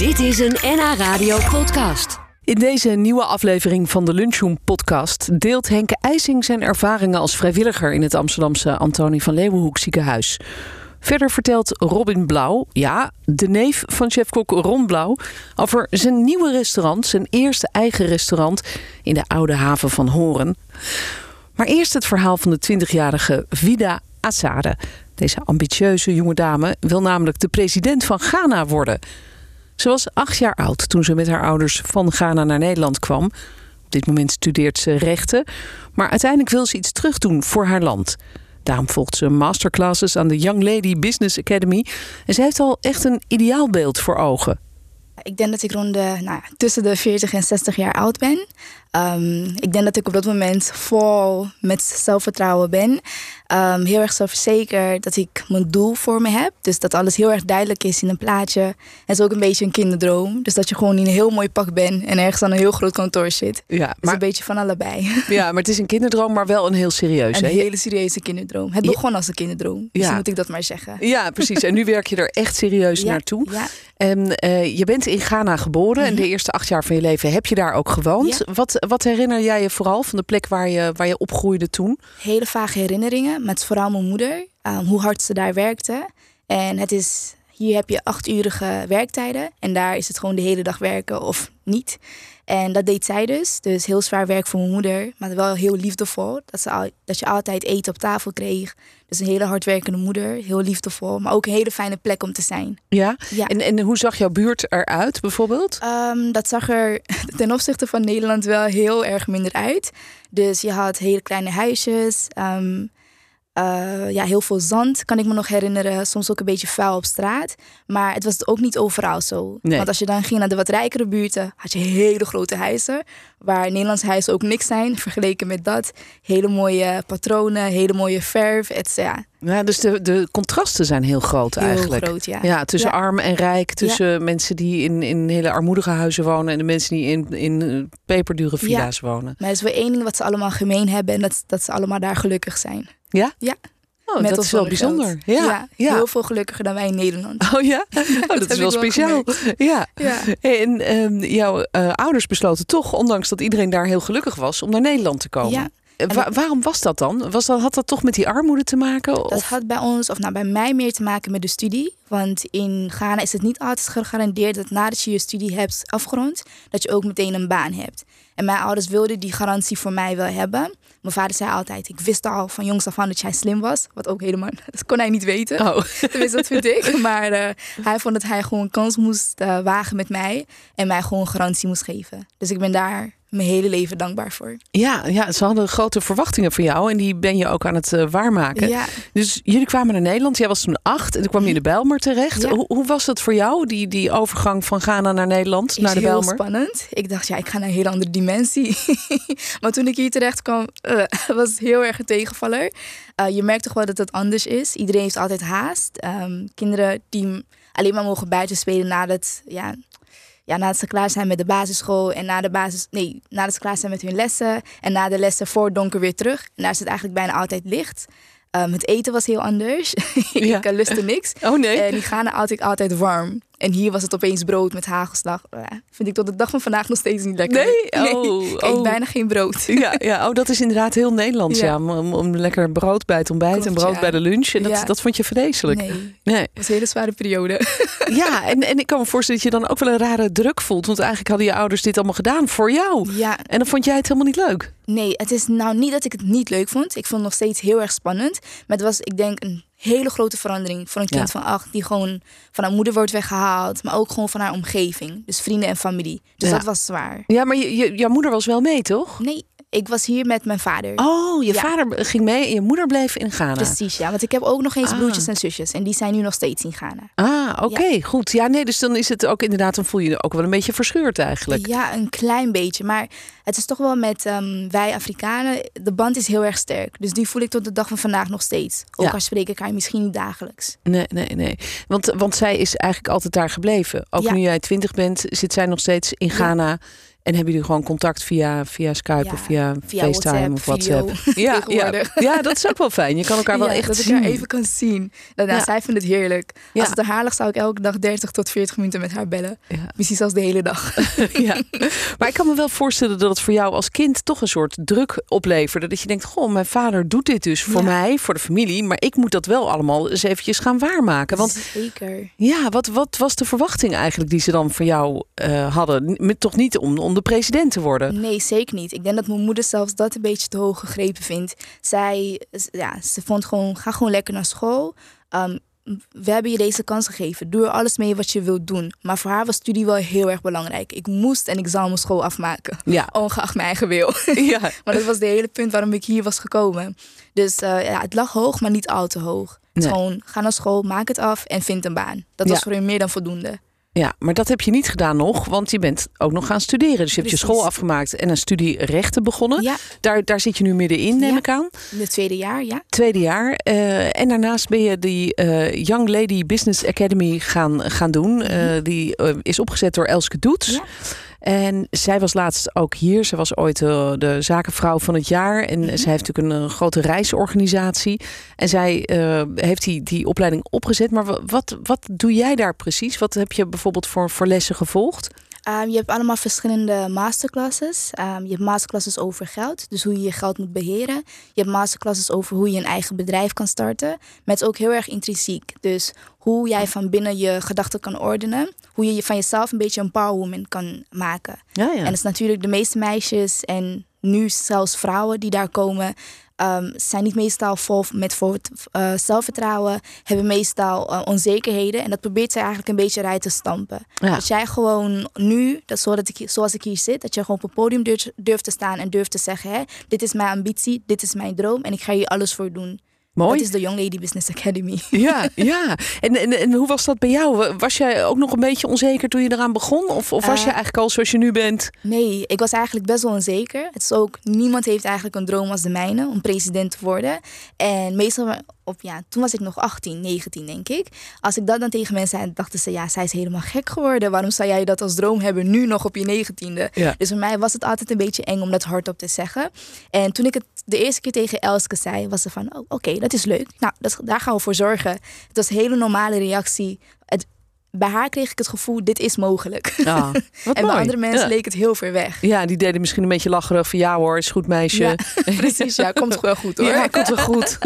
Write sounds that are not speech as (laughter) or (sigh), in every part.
Dit is een NH Radio podcast. In deze nieuwe aflevering van de Lunchroom podcast deelt Henke IJsing zijn ervaringen als vrijwilliger in het Amsterdamse Antonie van Leeuwenhoek ziekenhuis. Verder vertelt Robin Blauw, ja, de neef van chefkok Ron Blauw, over zijn nieuwe restaurant, zijn eerste eigen restaurant in de oude haven van Horen. Maar eerst het verhaal van de 20-jarige Vida Assade. Deze ambitieuze jonge dame wil namelijk de president van Ghana worden. Ze was acht jaar oud toen ze met haar ouders van Ghana naar Nederland kwam. Op dit moment studeert ze rechten, maar uiteindelijk wil ze iets terugdoen voor haar land. Daarom volgt ze masterclasses aan de Young Lady Business Academy en ze heeft al echt een ideaalbeeld voor ogen. Ik denk dat ik rond de, nou tussen de 40 en 60 jaar oud ben. Um, ik denk dat ik op dat moment vol met zelfvertrouwen ben. Um, heel erg zelfverzekerd dat ik mijn doel voor me heb. Dus dat alles heel erg duidelijk is in een plaatje. Het is ook een beetje een kinderdroom. Dus dat je gewoon in een heel mooi pak bent en ergens aan een heel groot kantoor zit. Ja, maar maar, een beetje van allebei. (laughs) ja, maar het is een kinderdroom, maar wel een heel serieus. Een hele serieuze kinderdroom. Het Ja. begon als een kinderdroom. Dus Ja. moet ik dat maar zeggen. Ja, precies. En nu werk je er echt serieus (laughs) Ja, naartoe. Ja. En eh, je bent in Ghana geboren en de eerste acht jaar van je leven heb je daar ook gewoond. Mhm. Wat, herinner jij je vooral van de plek waar je, waar je opgroeide toen? hele vage herinneringen met vooral mijn moeder. um, hoe hard ze daar werkte. En het is, hier heb je achturige werktijden. En daar is het gewoon de hele dag werken of niet. En dat deed zij dus. Dus heel zwaar werk voor mijn moeder. Maar wel heel liefdevol. Dat, ze al, dat je altijd eten op tafel kreeg. Dus een hele hardwerkende moeder. Heel liefdevol. Maar ook een hele fijne plek om te zijn. Ja. Ja. En, en hoe zag jouw buurt eruit bijvoorbeeld? Um, dat zag er (laughs) ten opzichte van Nederland wel heel erg minder uit. Dus je had hele kleine huisjes. um, uh, ja, heel veel zand, kan ik me nog herinneren. Soms ook een beetje vuil op straat. Maar het was ook niet overal zo. Nee. Want als je dan ging naar de wat rijkere buurten, had je hele grote huizen. Waar Nederlandse huizen ook niks zijn, (laughs) vergeleken met dat. Hele mooie patronen, hele mooie verf. Het, is, ja, dus de, de contrasten zijn heel groot heel eigenlijk. groot, ja. Ja, tussen Ja. arm en rijk, tussen mensen die in, in hele armoedige huizen wonen en de mensen die in, in eh, peperdure villa's wonen. Maar er is wel één ding wat ze allemaal gemeen hebben. En dat, dat ze allemaal daar gelukkig zijn. Ja? Ja. Oh, Met dat is wel bijzonder. Ja, ja. heel veel gelukkiger dan wij in Nederland. (laughs) Oh ja? (laughs) Oh, dat, is wel speciaal. ja. En ehm, jouw eh, ouders besloten toch, ondanks dat iedereen daar heel gelukkig was, om naar Nederland te komen. Ja. Eh, wa- waarom was dat dan? Was dat, had dat toch met die armoede te maken? Dat Of? had bij ons, of nou bij mij meer te maken met de studie. Want in Ghana is het niet altijd gegarandeerd dat nadat je je studie hebt afgerond, dat je ook meteen een baan hebt. En mijn ouders wilden die garantie voor mij wel hebben. Mijn vader zei altijd, ik wist al van jongs af aan dat jij slim was. Wat ook helemaal, (laughs) dat kon hij niet weten. Oh. (laughs) Tenminste, dat vind ik. Maar eh, hij vond dat hij gewoon een kans moest eh, wagen met mij. En mij gewoon garantie moest geven. Dus ik ben daar mijn hele leven dankbaar voor. Ja, ja, ze hadden grote verwachtingen van jou en die ben je ook aan het eh, waarmaken. Ja. Dus jullie kwamen naar Nederland, jij was toen acht en toen kwam je in de Bijlmer terecht. Ja. Hoe, hoe was dat voor jou, die, die overgang van Ghana naar Nederland, is naar de heel Bijlmer? spannend. Ik dacht, ja, ik ga naar een hele andere dimensie. (laughs) maar toen ik hier terecht kwam, eh, (laughs) was het heel erg een tegenvaller. Eh, je merkt toch wel dat het anders is. Iedereen heeft altijd haast. Ehm, kinderen die alleen maar mogen buiten spelen nadat, ja, ja, nadat ze klaar zijn met de basisschool. En na de basis, nee, nadat ze klaar zijn met hun lessen. En na de lessen voor donker weer terug. En daar is het eigenlijk bijna altijd licht. Ehm, het eten was heel anders. (laughs) Ik uh, lustte niks. Oh nee? En die gaan altijd, altijd warm. En hier was het opeens brood met hagelslag. Vind ik tot de dag van vandaag nog steeds niet lekker. Nee? (laughs) Oh, ik eet oh. bijna geen brood. (laughs) Ja, ja, oh, dat is inderdaad heel Nederlands. Ja. Ja. om, om- lekker brood bij het ontbijt en brood ja. bij de lunch. En dat, dat vond je vreselijk. Nee, Nee. het was een hele zware periode. (laughs) Ja, en, en ik kan me voorstellen dat je dan ook wel een rare druk voelt. Want eigenlijk hadden je ouders dit allemaal gedaan voor jou. ja, En dan vond jij het helemaal niet leuk. nee, het is nou niet dat ik het niet leuk vond. Ik vond het nog steeds heel erg spannend. Maar het was, ik denk, een hele grote verandering voor een kind Ja. van acht... die gewoon van haar moeder wordt weggehaald. Maar ook gewoon van haar omgeving. Dus vrienden en familie. Dus Ja. dat was zwaar. Ja, maar je, je, jouw moeder was wel mee, toch? Nee, ik was hier met mijn vader. Oh, je Ja. vader ging mee en je moeder bleef in Ghana. Precies, ja. Want ik heb ook nog eens Ah. broertjes en zusjes. En die zijn nu nog steeds in Ghana. Ah, oké, goed. Ja, nee, dus dan is het ook inderdaad, dan voel je je ook wel een beetje verscheurd eigenlijk. Ja, een klein beetje. Maar het is toch wel met ehm, wij Afrikanen, de band is heel erg sterk. Dus die voel ik tot de dag van vandaag nog steeds. Ook Ja. al spreek ik haar misschien niet dagelijks. Nee, nee, nee. Want, want zij is eigenlijk altijd daar gebleven. Ook nu jij twintig bent, zit zij nog steeds in Ghana. En hebben jullie gewoon contact via, via Skype Ja, of via, via FaceTime WhatsApp, of WhatsApp? Ja, ja, (laughs) ja, dat is ook wel fijn. Je kan elkaar wel echt dat ik zien. haar even kan zien. Dat, nou, Ja. Zij vindt het heerlijk. Ja. Als het haar zou ik elke dag 30 tot 40 minuten met haar bellen. Misschien zelfs de hele dag. (laughs) ja. Maar ik kan me wel voorstellen dat het voor jou als kind toch een soort druk opleverde. Dat je denkt, goh, mijn vader doet dit dus voor mij, voor de familie. Maar ik moet dat wel allemaal eens eventjes gaan waarmaken. Want Zeker. ja, wat, wat was de verwachting eigenlijk die ze dan voor jou eh, hadden? Met, toch niet om, om de president te worden? Nee, zeker niet. Ik denk dat mijn moeder zelfs dat een beetje te hoog gegrepen vindt. Zij, ja, ze vond gewoon, ga gewoon lekker naar school. Ehm, we hebben je deze kans gegeven. Doe er alles mee wat je wilt doen. Maar voor haar was studie wel heel erg belangrijk. Ik moest en ik zou mijn school afmaken. Ja. (laughs) Ongeacht mijn eigen wil. (laughs) ja. (laughs) maar dat was de hele punt waarom ik hier was gekomen. Dus eh, ja, het lag hoog, maar niet al te hoog. Nee. Gewoon, ga naar school, maak het af en vind een baan. Dat was Ja. voor hun meer dan voldoende. Ja, maar dat heb je niet gedaan nog, want je bent ook nog gaan studeren. Dus je hebt je school afgemaakt en een studie rechten begonnen. Ja, Daar, daar zit je nu middenin, neem Ja. ik aan. in het tweede jaar, ja. Tweede jaar. Eh, en daarnaast ben je die eh, Young Lady Business Academy gaan, gaan doen. Eh, die is opgezet door Elske Doets. Mhm. Ja. En zij was laatst ook hier. Ze was ooit eh, de zakenvrouw van het jaar. En Mhm. zij heeft natuurlijk een, grote reisorganisatie. En zij eh, heeft die, die opleiding opgezet. Maar wa- wat, wat doe jij daar precies? Wat heb je bijvoorbeeld voor, voor lessen gevolgd? Ehm, je hebt allemaal verschillende masterclasses. Ehm, je hebt masterclasses over geld, dus hoe je je geld moet beheren. Je hebt masterclasses over hoe je een eigen bedrijf kan starten. Met ook heel erg intrinsiek. Dus hoe jij van binnen je gedachten kan ordenen. Hoe je je van jezelf een beetje een powerwoman kan maken. Ja, ja. En het is natuurlijk de meeste meisjes en nu zelfs vrouwen die daar komen, ehm, zijn niet meestal vol met eh, zelfvertrouwen, hebben meestal eh, onzekerheden. En dat probeert zij eigenlijk een beetje eruit te stampen. Ja. Dat jij gewoon nu, dat zodat ik, zoals ik hier zit, dat je gewoon op het podium durft, durft te staan en durft te zeggen: hè, dit is mijn ambitie, dit is mijn droom en ik ga hier alles voor doen. Mooi. Dat is de Young Lady Business Academy. (laughs) Ja, ja. (laughs) En, en, en hoe was dat bij jou? Was jij ook nog een beetje onzeker toen je eraan begon? Of, of was Eh, je eigenlijk al zoals je nu bent? Nee, ik was eigenlijk best wel onzeker. Het is ook, niemand heeft eigenlijk een droom als de mijne om president te worden. En meestal, op, ja, toen was ik nog 18, 19 denk ik. Als ik dat dan tegen mensen zei, dachten ze, ja, zij is helemaal gek geworden. Waarom zou jij dat als droom hebben nu nog op je negentiende? Ja. Dus voor mij was het altijd een beetje eng om dat hardop te zeggen. En toen ik het de eerste keer tegen Elske zei, was ze van, oh, oké, dat is leuk. Nou, dat, daar gaan we voor zorgen. Het was een hele normale reactie. Het, bij haar kreeg ik het gevoel, dit is mogelijk. Wat (laughs) en bij mooi. andere mensen ja. leek het heel ver weg. Ja, die deden misschien een beetje lacherig van ja hoor, is goed meisje. Ja, (laughs) precies. Ja, komt wel goed hoor. Ja, komt wel goed.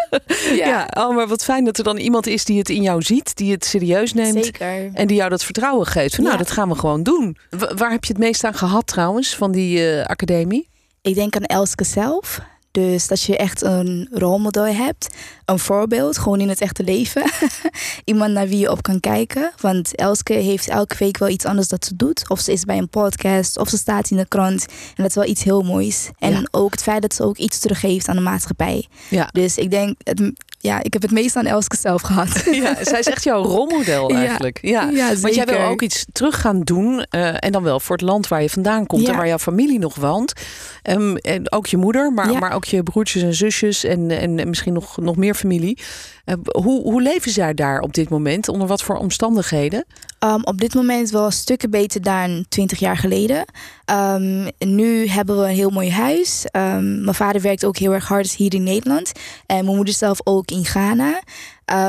(laughs) ja. oh, maar wat fijn dat er dan iemand is die het in jou ziet, die het serieus neemt. Zeker. En die jou dat vertrouwen geeft. Van, Nou, Ja. dat gaan we gewoon doen. Wa- waar heb je het meest aan gehad trouwens, van die eh, academie? Ik denk aan Elske zelf. Dus dat je echt een rolmodel hebt. Een voorbeeld, gewoon in het echte leven. (laughs) Iemand naar wie je op kan kijken. Want Elske heeft elke week wel iets anders dat ze doet. Of ze is bij een podcast, of ze staat in de krant. En dat is wel iets heel moois. En Ja. ook het feit dat ze ook iets teruggeeft aan de maatschappij. Ja. Dus ik denk, het, ja, ik heb het meest aan Elske zelf gehad. (laughs) Ja, zij is echt jouw rolmodel Ja. eigenlijk. Ja. Ja, Want jij wil ook iets terug gaan doen. eh, en dan wel voor het land waar je vandaan komt Ja. en waar jouw familie nog woont. Ehm, en ook je moeder, maar, Ja. maar ook je broertjes en zusjes en, en, en misschien nog, nog meer familie. Eh, hoe, hoe leven zij daar op dit moment? Onder wat voor omstandigheden? Um, op dit moment wel stukken beter dan 20 jaar geleden. Um, nu hebben we een heel mooi huis. Mijn vader werkt ook heel erg hard hier in Nederland. En mijn moeder zelf ook in Ghana.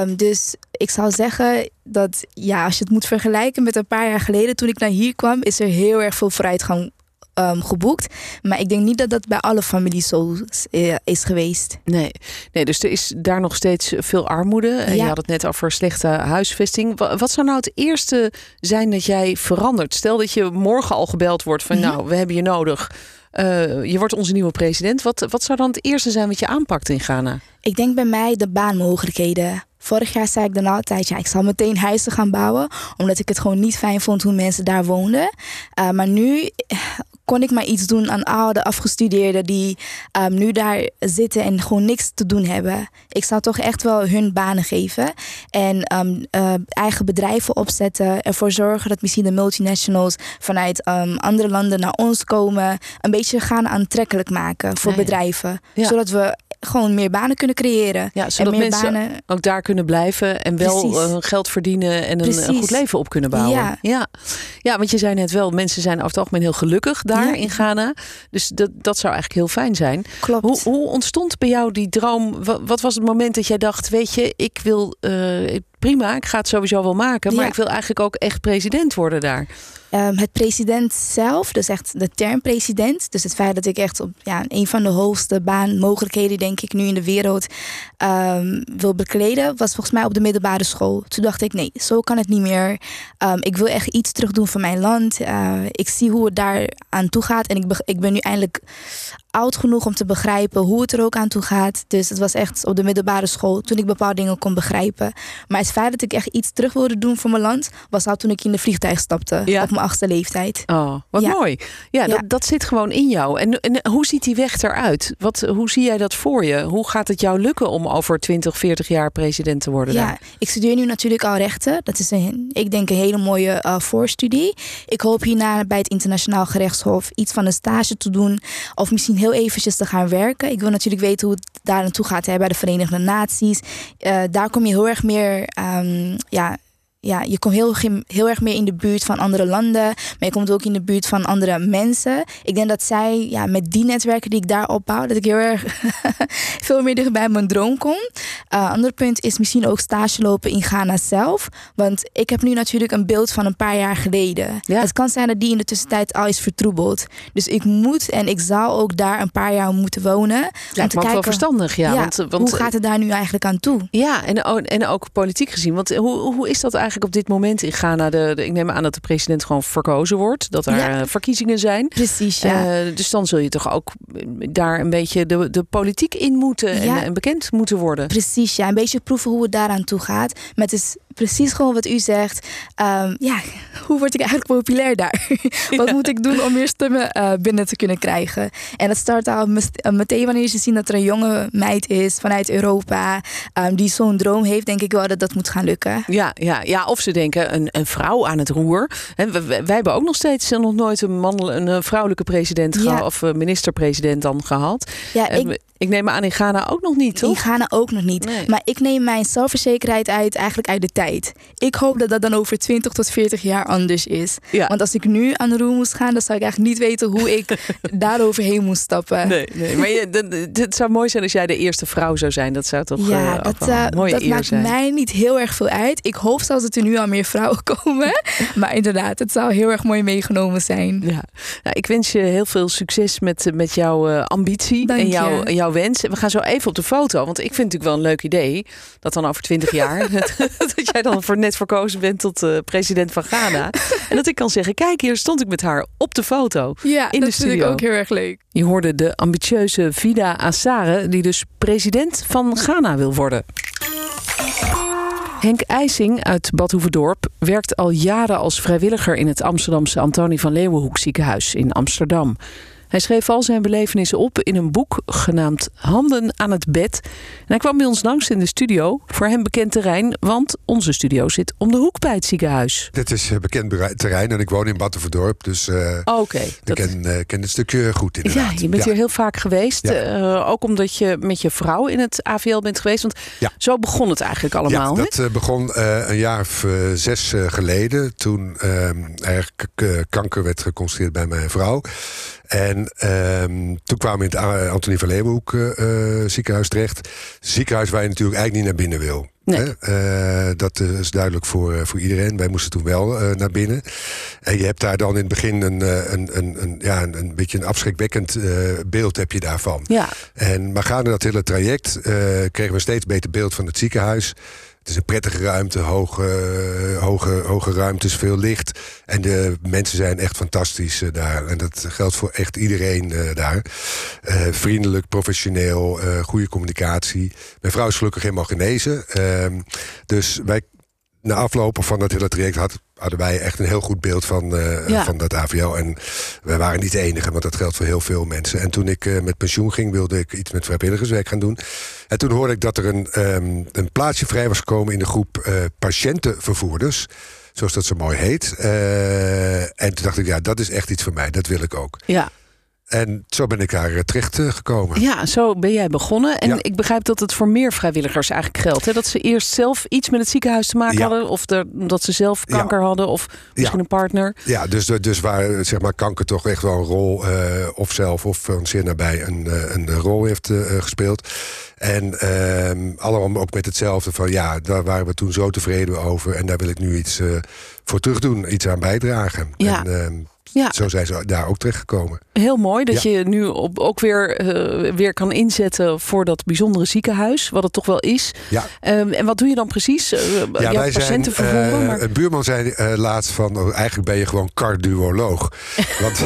Um, dus ik zou zeggen dat ja, als je het moet vergelijken met een paar jaar geleden toen ik naar hier kwam, is er heel erg veel vooruitgang um, geboekt. Maar ik denk niet dat dat bij alle families zo uh, is geweest. Nee. nee, dus er is daar nog steeds veel armoede. En Ja. Je had het net over slechte huisvesting. Wa- Wat zou nou het eerste zijn dat jij verandert? Stel dat je morgen al gebeld wordt van Mhm. nou, we hebben je nodig. Eh, je wordt onze nieuwe president. Wat, wat zou dan het eerste zijn wat je aanpakt in Ghana? Ik denk bij mij de baanmogelijkheden. Vorig jaar zei ik dan altijd, ja, ik zal meteen huizen gaan bouwen. Omdat ik het gewoon niet fijn vond hoe mensen daar woonden. Uh, maar nu eh, kon ik maar iets doen aan al de afgestudeerden die um, nu daar zitten en gewoon niks te doen hebben. Ik zou toch echt wel hun banen geven. En um, uh, eigen bedrijven opzetten. Ervoor zorgen dat misschien de multinationals vanuit um, andere landen naar ons komen. Een beetje gaan aantrekkelijk maken voor Ja, ja. bedrijven. Ja. Zodat we gewoon meer banen kunnen creëren. Ja, zodat en meer mensen banen. ook daar kunnen blijven en wel Precies. eh, geld verdienen en een, goed leven op kunnen bouwen. Ja. Ja. ja, want je zei net wel, mensen zijn over het algemeen heel gelukkig daar Ja. in Ghana. Dus dat, dat zou eigenlijk heel fijn zijn. Klopt. Hoe, hoe ontstond bij jou die droom? Wat, wat was het moment dat jij dacht, weet je, ik wil eh, prima, ik ga het sowieso wel maken, maar Ja. ik wil eigenlijk ook echt president worden daar. Ehm, het president zelf, dus echt de term president. Dus het feit dat ik echt op ja, een van de hoogste baanmogelijkheden, denk ik, nu in de wereld ehm, wil bekleden, was volgens mij op de middelbare school. Toen dacht ik, nee, zo kan het niet meer. Ehm, ik wil echt iets terug doen voor mijn land. Ik zie hoe het daar aan toe gaat. En ik, ik ben nu eindelijk oud genoeg om te begrijpen hoe het er ook aan toe gaat. Dus het was echt op de middelbare school toen ik bepaalde dingen kon begrijpen. Maar het feit dat ik echt iets terug wilde doen voor mijn land, was al toen ik in de vliegtuig stapte Ja. op mijn achtste leeftijd. Oh, wat Ja. mooi. Ja, Ja. Dat, dat zit gewoon in jou. En, en hoe ziet die weg eruit? Wat, hoe zie jij dat voor je? Hoe gaat het jou lukken om over 20, 40 jaar president te worden Ja, daar? ik studeer nu natuurlijk al rechten. Dat is een, ik denk een hele mooie eh, voorstudie. Ik hoop hierna bij het internationaal gerechtshof iets van een stage te doen. Of misschien heel eventjes te gaan werken. Ik wil natuurlijk weten hoe het daar naartoe gaat hè, bij de Verenigde Naties. Eh, daar kom je heel erg meer... ehm, ja, ja, je komt heel, heel erg meer in de buurt van andere landen. Maar je komt ook in de buurt van andere mensen. Ik denk dat zij, ja, met die netwerken die ik daar opbouw, dat ik heel erg (laughs) veel meer dicht bij mijn droom kom. Uh, ander punt is misschien ook stage lopen in Ghana zelf. Want ik heb nu natuurlijk een beeld van een paar jaar geleden. Ja. Het kan zijn dat die in de tussentijd al is vertroebeld. Dus ik moet en ik zal ook daar een paar jaar moeten wonen. Lijkt me ook wel verstandig, ja. ja, want, want, hoe gaat het daar nu eigenlijk aan toe? Ja, en, en ook politiek gezien. Want hoe, hoe is dat eigenlijk op dit moment in Ghana? De, de- ik neem aan dat de president gewoon verkozen wordt. Dat er Ja. eh, verkiezingen zijn. Precies, ja. Eh, dus dan zul je toch ook daar een beetje de, de politiek in moeten en, Ja. en bekend moeten worden. Precies, ja. Een beetje proeven hoe het daaraan toe gaat. Het is precies gewoon wat u zegt. Ehm, ja, (laughs) hoe word ik eigenlijk populair daar? (laughs) wat moet ik doen om meer stemmen eh, binnen te kunnen krijgen? En dat start al eh, meteen wanneer je ziet dat er een jonge meid is vanuit Europa... ehm, die zo'n droom heeft, denk ik wel dat dat moet gaan lukken. Ja, ja, ja, of ze denken een, een vrouw aan het roer. Hè, wij, wij hebben ook nog steeds nog nooit een, man, een eh, vrouwelijke president Ja. geha- of eh, minister-president dan gehad. Ja, Eh, ik, ik neem aan in Ghana ook nog niet, in toch? Ghana ook nog niet. Nee. Maar ik neem mijn zelfverzekerheid uit eigenlijk uit de tijd. Ik hoop dat dat dan over 20 tot 40 jaar anders is. Ja. Want als ik nu aan de roer moest gaan, dan zou ik eigenlijk niet weten hoe ik (laughs) daaroverheen moest stappen. Nee, nee. Maar je, het zou mooi zijn als jij de eerste vrouw zou zijn. Dat zou toch Ja, ook dat, eh, mooie dat maakt zijn. mij niet heel erg veel uit. Ik hoop zelfs dat er nu al meer vrouwen (laughs) komen. maar inderdaad, het zou heel erg mooi meegenomen zijn. Ja, nou, ik wens je heel veel succes met, met jouw eh, ambitie Dank en jouw, en jouw wens. En we gaan zo even op de foto, want ik vind het natuurlijk wel een leuk idee dat dan over twintig jaar (laughs) (laughs) dat jij dan voor net verkozen bent tot eh, president van Ghana en dat ik kan zeggen: kijk, hier stond ik met haar op de foto. Ja, In dat de vind ik studio. ook heel erg leuk. Je hoorde de ambitieuze Vida Assare, die dus president van Ghana wil worden. Henk IJsing uit Bad Hoeverdorp werkt al jaren als vrijwilliger in het Amsterdamse Antonie van Leeuwenhoek ziekenhuis in Amsterdam. Hij schreef al zijn belevenissen op in een boek genaamd Handen aan het bed. En hij kwam bij ons langs in de studio, voor hem bekend terrein, want onze studio zit om de hoek bij het ziekenhuis. Dit is eh, bekend terrein en ik woon in Battenverdorp, dus Oké. ik dat- ken, eh, ken het stukje goed Ja, inderdaad. je bent hier heel vaak geweest. Ja. Ook omdat je met je vrouw in het AVL bent geweest. Want Ja. zo begon het eigenlijk allemaal. Ja, dat begon een jaar of zes geleden. Toen ehm, er k- k- kanker werd geconstateerd bij mijn vrouw. En ehm, toen kwamen we in het Antonie van Leeuwenhoek eh, eh, ziekenhuis terecht. Ziekenhuis waar je natuurlijk eigenlijk niet naar binnen wil. Nee. Hè? Eh, dat is duidelijk voor, voor iedereen. Wij moesten toen wel naar binnen. En je hebt daar dan in het begin een, een, een, een, ja, een, een beetje een afschrikwekkend beeld heb je daarvan. Ja, En maar gaande dat hele traject kregen we een steeds beter beeld van het ziekenhuis. Is een prettige ruimte, hoge, hoge, hoge ruimtes, veel licht. En de mensen zijn echt fantastisch eh, daar. En dat geldt voor echt iedereen eh, daar. Eh, vriendelijk, professioneel, goede communicatie. Mijn vrouw is gelukkig helemaal genezen. Ehm, dus wij, na aflopen van dat hele traject had, hadden wij echt een heel goed beeld van, eh, Ja. van dat AVL. En wij waren niet de enige, want dat geldt voor heel veel mensen. En toen ik eh, met pensioen ging, wilde ik iets met vrijwilligerswerk gaan doen. En toen hoorde ik dat er een, ehm, een plaatsje vrij was gekomen in de groep eh, patiëntenvervoerders. Zoals dat zo mooi heet. En toen dacht ik, ja, dat is echt iets voor mij. Dat wil ik ook. ja. En zo ben ik daar terecht gekomen. Ja, zo ben jij begonnen. En Ja. ik begrijp dat het voor meer vrijwilligers eigenlijk geldt. Hè? Dat ze eerst zelf iets met het ziekenhuis te maken Ja. hadden. Of de, dat ze zelf kanker hadden. Of misschien een partner. Ja, dus, dus waar zeg maar, kanker toch echt wel een rol, eh, of zelf of van zeer nabij, een, eh, een rol heeft eh, gespeeld. En ehm, allemaal ook met hetzelfde van ja, daar waren we toen zo tevreden over. En daar wil ik nu iets eh, voor terug doen, iets aan bijdragen. Ja. En ehm, Ja. zo zijn ze daar ook terechtgekomen. Heel mooi dat je nu op, ook weer, eh, weer kan inzetten voor dat bijzondere ziekenhuis. Wat het toch wel is. Ja. Ehm, en wat doe je dan precies? Uh, Ja, wij zijn, vervoeren? eh, maar... Een buurman zei eh, laatst van, oh, eigenlijk ben je gewoon cardioloog. (laughs) Want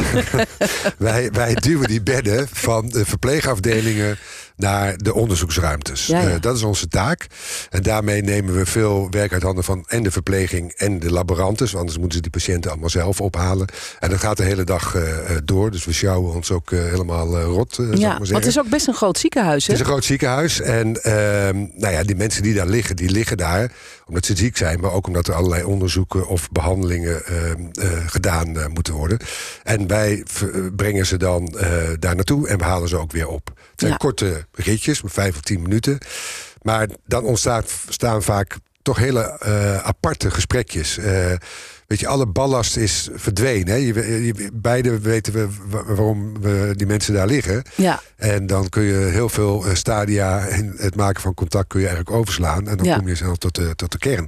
(laughs) wij, wij duwen die bedden van de verpleegafdelingen naar de onderzoeksruimtes. Ja, ja. Eh, dat is onze taak. En daarmee nemen we veel werk uit handen van en de verpleging en de laboranten. Want anders moeten ze die patiënten allemaal zelf ophalen. En dat gaat de hele dag eh, eh, door. Dus we sjouwen ons ook helemaal rot, ja, maar want het is ook best een groot ziekenhuis. Hè? Het is een groot ziekenhuis. En ehm, nou ja, die mensen die daar liggen, die liggen daar omdat ze ziek zijn, maar ook omdat er allerlei onderzoeken of behandelingen ehm, eh, gedaan moeten worden. En wij brengen ze dan daar naartoe en we halen ze ook weer op. Zijn Ja. korte ritjes, vijf of tien minuten. Maar dan ontstaan staan vaak toch hele eh, aparte gesprekjes. Eh, weet je, alle ballast is verdwenen. Hè? Je, je- beide weten we wa- waarom we die mensen daar liggen. Ja, En dan kun je heel veel eh, stadia in het maken van contact kun je eigenlijk overslaan. En dan Ja. kom je snel tot de, tot de kern.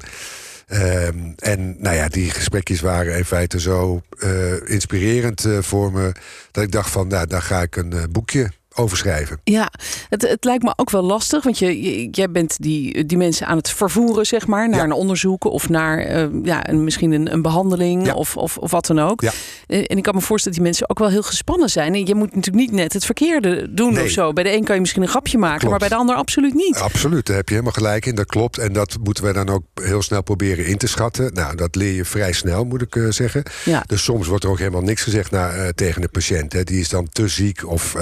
Ehm, en nou ja, die gesprekjes waren in feite zo eh, inspirerend eh, voor me. Dat ik dacht van, nou, daar ga ik een eh, boekje over schrijven. ja. Het, het lijkt me ook wel lastig. Want je, je- jij bent die, die mensen aan het vervoeren, zeg maar. Naar Ja. een onderzoek of naar eh, ja, een, misschien een, een behandeling Ja. of, of, of wat dan ook. Ja. Eh, En ik kan me voorstellen dat die mensen ook wel heel gespannen zijn. En je moet natuurlijk niet net het verkeerde doen Nee. of zo. Bij de een kan je misschien een grapje maken, Klopt. maar bij de ander absoluut niet. Absoluut, daar heb je helemaal gelijk in. Dat klopt. En dat moeten we dan ook heel snel proberen in te schatten. Nou, dat leer je vrij snel, moet ik eh, zeggen. Ja. Dus soms wordt er ook helemaal niks gezegd naar, tegen de patiënt. Hè. Die is dan te ziek of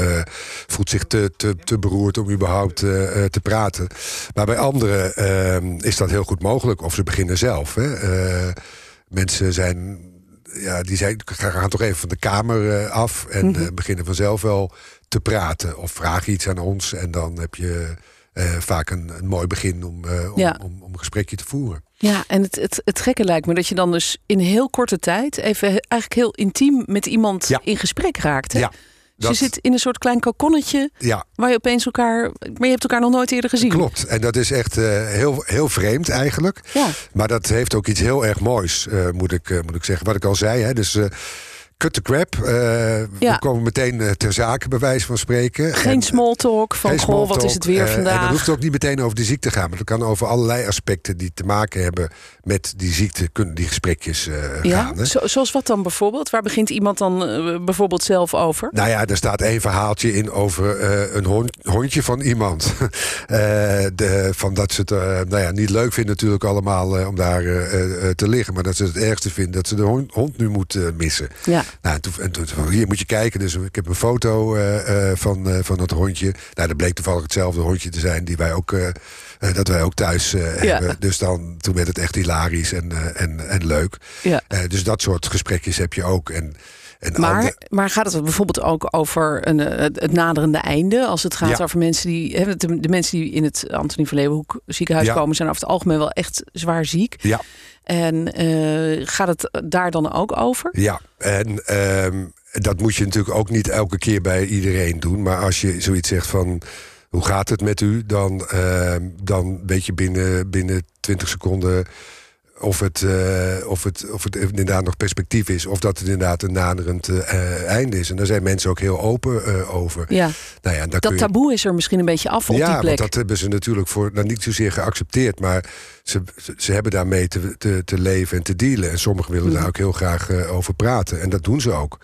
voelt zich te, te, te beroerd om überhaupt eh, eh, te praten. Maar bij anderen eh, is dat heel goed mogelijk. Of ze beginnen zelf. Hè. Mensen zijn, ja, die zijn, gaan toch even van de kamer af en Mhm. beginnen vanzelf wel te praten. Of vragen iets aan ons en dan heb je vaak een, een mooi begin om, om, Ja. om, om een gesprekje te voeren. Ja, en het, het, het gekke lijkt me dat je dan dus in heel korte tijd even eigenlijk heel intiem met iemand Ja. in gesprek raakt. Hè? Ja, Dus dat- je zit in een soort klein kokonnetje Ja, waar je opeens elkaar. Maar je hebt elkaar nog nooit eerder gezien. klopt. En dat is echt eh, heel, heel vreemd eigenlijk. Ja, Maar dat heeft ook iets heel erg moois, eh, moet, ik, eh, moet ik zeggen. Wat ik al zei, hè, dus... eh cut the crap. eh, Ja. We komen meteen eh, ter zake, bij wijze van spreken. geen En- small talk van Geen goh, small wat is talk, het weer eh, En vandaag? dan hoeft het ook niet meteen over de ziekte te gaan. Maar dat kan over allerlei aspecten die te maken hebben met die ziekte, kunnen die gesprekjes eh, ja, gaan. Hè? Zo, zoals wat dan bijvoorbeeld? Waar begint iemand dan eh, bijvoorbeeld zelf over? Nou ja, er staat één verhaaltje in over eh, een hond- hondje van iemand. (laughs) Eh, de, van dat ze het eh, nou ja, niet leuk vinden natuurlijk allemaal eh, om daar eh, eh, te liggen. Maar dat ze het ergste vinden dat ze de hond, hond nu moet eh, missen. Ja, Nou, en toen, en toen- hier moet je kijken. Dus ik heb een foto eh, eh, van, eh, van dat hondje. Nou, dat bleek toevallig hetzelfde hondje te zijn die wij ook, dat wij ook thuis Ja. hebben. Dus dan, toen werd het echt hilarisch en, en, en leuk. ja. Dus dat soort gesprekjes heb je ook. En, en Maar, maar gaat het bijvoorbeeld ook over een, eh, het naderende einde? Als het gaat Ja. over mensen die. hè, De, de mensen die in het Antonie van Leeuwenhoek ziekenhuis Ja. komen, zijn over het algemeen wel echt zwaar ziek. ja, En eh, gaat het daar dan ook over? Ja, en ehm, dat moet je natuurlijk ook niet elke keer bij iedereen doen. Maar als je zoiets zegt van hoe gaat het met u, dan, ehm, dan weet je binnen, binnen 20 seconden of het, eh, of, het, of het inderdaad nog perspectief is. Of dat het inderdaad een naderend eh, einde is. En daar zijn mensen ook heel open over. Ja, Nou ja, dat je- taboe is er misschien een beetje af op ja, die plek. want dat hebben ze natuurlijk voor nou, niet zozeer geaccepteerd, maar ze, ze, hebben daarmee te, te, te leven en te dealen. En sommigen willen Mhm. daar ook heel graag over praten. En dat doen ze ook.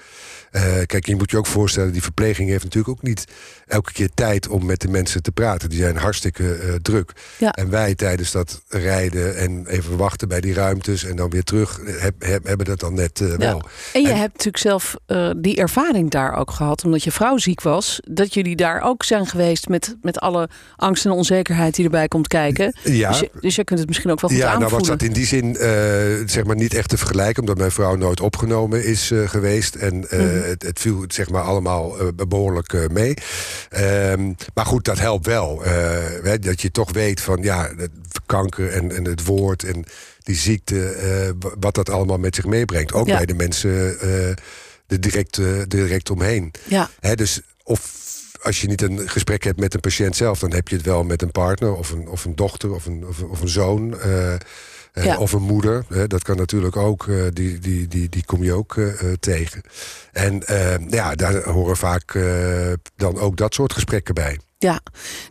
Eh, kijk, je moet je ook voorstellen, die verpleging heeft natuurlijk ook niet elke keer tijd om met de mensen te praten. Die zijn hartstikke eh, druk. Ja. En wij tijdens dat rijden en even wachten bij die ruimtes en dan weer terug, heb, heb- hebben dat dan net eh, wel. En je En- hebt natuurlijk zelf die ervaring daar ook gehad, omdat je vrouw ziek was. Dat jullie daar ook zijn geweest met, met alle angst en onzekerheid die erbij komt kijken. Ja, Dus, je, dus je kunt het misschien ook wel goed ja, aanvoelen. nou was dat in die zin zeg maar niet echt te vergelijken, omdat mijn vrouw nooit opgenomen is geweest. En mm -hmm. Het, het, viel zeg maar allemaal behoorlijk mee. Um, maar goed, dat helpt wel. Hè, dat je toch weet van ja, kanker en, en het woord en die ziekte, wat dat allemaal met zich meebrengt. Ook ja. bij de mensen er direct, direct omheen. Ja. Hè, dus of als je niet een gesprek hebt met een patiënt zelf, dan heb je het wel met een partner of een, of een dochter of een, of, of een zoon. Ja. Of een moeder. dat kan natuurlijk ook. Uh, die, die, die, die kom je ook uh, tegen. En ja, daar horen vaak dan ook dat soort gesprekken bij. Ja,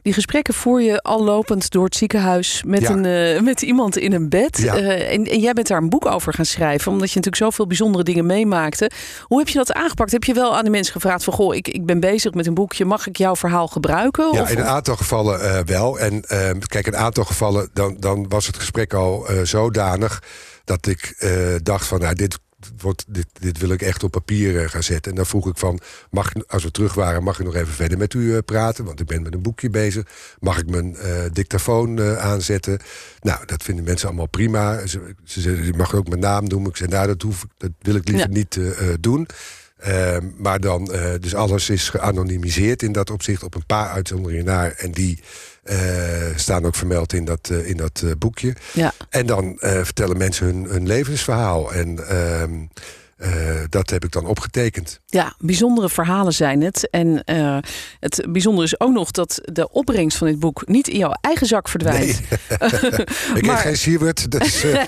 die gesprekken voer je al lopend door het ziekenhuis met, ja. een, uh, met iemand in een bed. Ja. Uh, en, en, jij bent daar een boek over gaan schrijven, omdat je natuurlijk zoveel bijzondere dingen meemaakte. Hoe heb je dat aangepakt? Heb je wel aan de mensen gevraagd van, goh, ik, ik ben bezig met een boekje, mag ik jouw verhaal gebruiken? Ja, of, in een aantal gevallen uh, wel. En kijk, in een aantal gevallen, dan, dan was het gesprek al zodanig dat ik dacht van, nou, dit wordt, dit, dit wil ik echt op papier gaan zetten. En dan vroeg ik van, mag, als we terug waren, mag ik nog even verder met u praten? Want ik ben met een boekje bezig. Mag ik mijn uh, dictafoon uh, aanzetten? Nou, dat vinden mensen allemaal prima. Ze, ze zeiden, je mag ook mijn naam noemen. Ik zei, nou, dat, hoef, dat wil ik liever ja. niet uh, doen. Uh, maar dan, dus alles is geanonimiseerd in dat opzicht op een paar uitzonderingen naar. En die staan ook vermeld in dat, in dat boekje. Ja. En dan vertellen mensen hun, hun levensverhaal. En ehm, dat heb ik dan opgetekend. Ja, bijzondere verhalen zijn het. En uh, het bijzondere is ook nog dat de opbrengst van dit boek niet in jouw eigen zak verdwijnt. Nee. (laughs) ik heb geen Siewert. Dus, uh...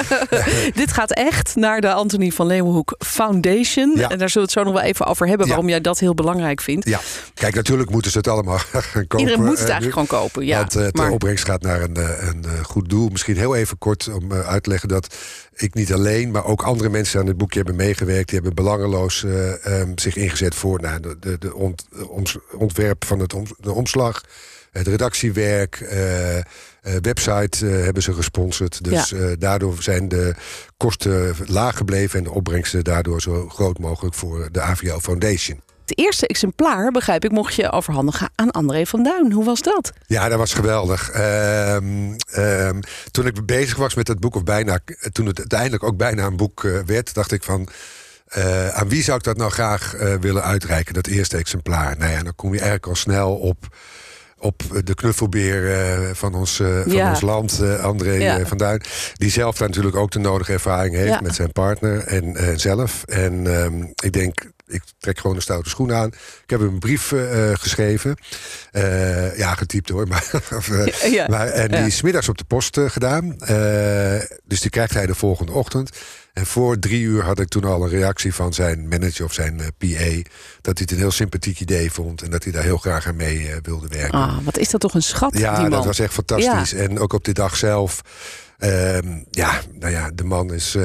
(laughs) dit gaat echt naar de Antonie van Leeuwenhoek Foundation. Ja. En daar zullen we het zo nog wel even over hebben waarom ja. jij dat heel belangrijk vindt. Ja, kijk, natuurlijk moeten ze het allemaal gaan (laughs) kopen. Iedereen moet het eigenlijk gewoon kopen. Ja. Want de maar... opbrengst gaat naar een, een, een goed doel. Misschien heel even kort om uit te leggen dat ik niet alleen, maar ook andere mensen aan het boekje hebben meegewerkt. Die hebben belangeloos uh, um, zich ingezet voor nou, de, de, de ont, ont, ontwerp van het om, de omslag. Het redactiewerk, uh, uh, website hebben ze gesponsord. Dus ja. daardoor zijn de kosten laag gebleven en de opbrengsten daardoor zo groot mogelijk voor de AVL Foundation. Het eerste exemplaar, begrijp ik, mocht je overhandigen aan André van Duin. Hoe was dat? Ja, dat was geweldig. Um, um, toen ik bezig was met het boek, of bijna, toen het uiteindelijk ook bijna een boek uh, werd, dacht ik van. Uh, aan wie zou ik dat nou graag uh, willen uitreiken, dat eerste exemplaar? Nou ja, dan kom je eigenlijk al snel op, op de knuffelbeer uh, van, ons, van ja. ons land, André Ja. van Duin. Die zelf daar natuurlijk ook de nodige ervaring heeft Ja. met zijn partner en zelf. En um, ik denk, ik trek gewoon een stoute schoen aan. Ik heb hem een brief uh, geschreven. Uh, ja, getypt hoor. (laughs) Maar, of, uh, Ja. maar, en die is middags op de post gedaan. dus die krijgt hij de volgende ochtend. En voor drie uur had ik toen al een reactie van zijn manager of zijn PA. Dat hij het een heel sympathiek idee vond. En dat hij daar heel graag aan mee wilde werken. Ah, wat is dat toch een schat, ja, die man. dat was echt fantastisch. En ook op die dag zelf. Um, ja, nou ja, de man is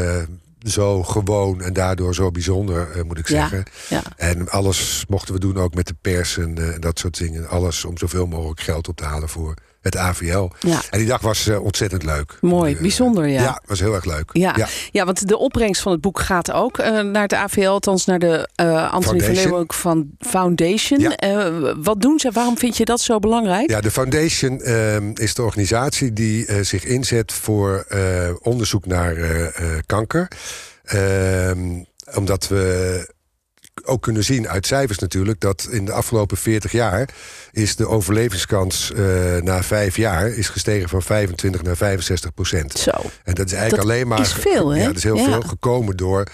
zo gewoon en daardoor zo bijzonder, uh, moet ik Ja, zeggen. ja. En alles mochten we doen, ook met de pers en uh, dat soort dingen. Alles om zoveel mogelijk geld op te halen voor het AVL. Ja. En die dag was uh, ontzettend leuk. Mooi, bijzonder, ja. Ja, was heel erg leuk. Ja. Ja. want de opbrengst van het boek gaat ook uh, naar het AVL, althans naar de Anthony van. Leeuwenhoek van Foundation. Ja. Wat doen ze? Waarom vind je dat zo belangrijk? Ja, de Foundation uh, is de organisatie die zich inzet voor onderzoek naar kanker. Um, omdat we ook kunnen zien uit cijfers natuurlijk... dat in de afgelopen 40 jaar is de overlevingskans uh, na vijf jaar... is gestegen van 25 naar 65 procent. Zo. En dat is eigenlijk dat alleen maar... is veel, hè? Ja, dat is heel Ja. veel gekomen door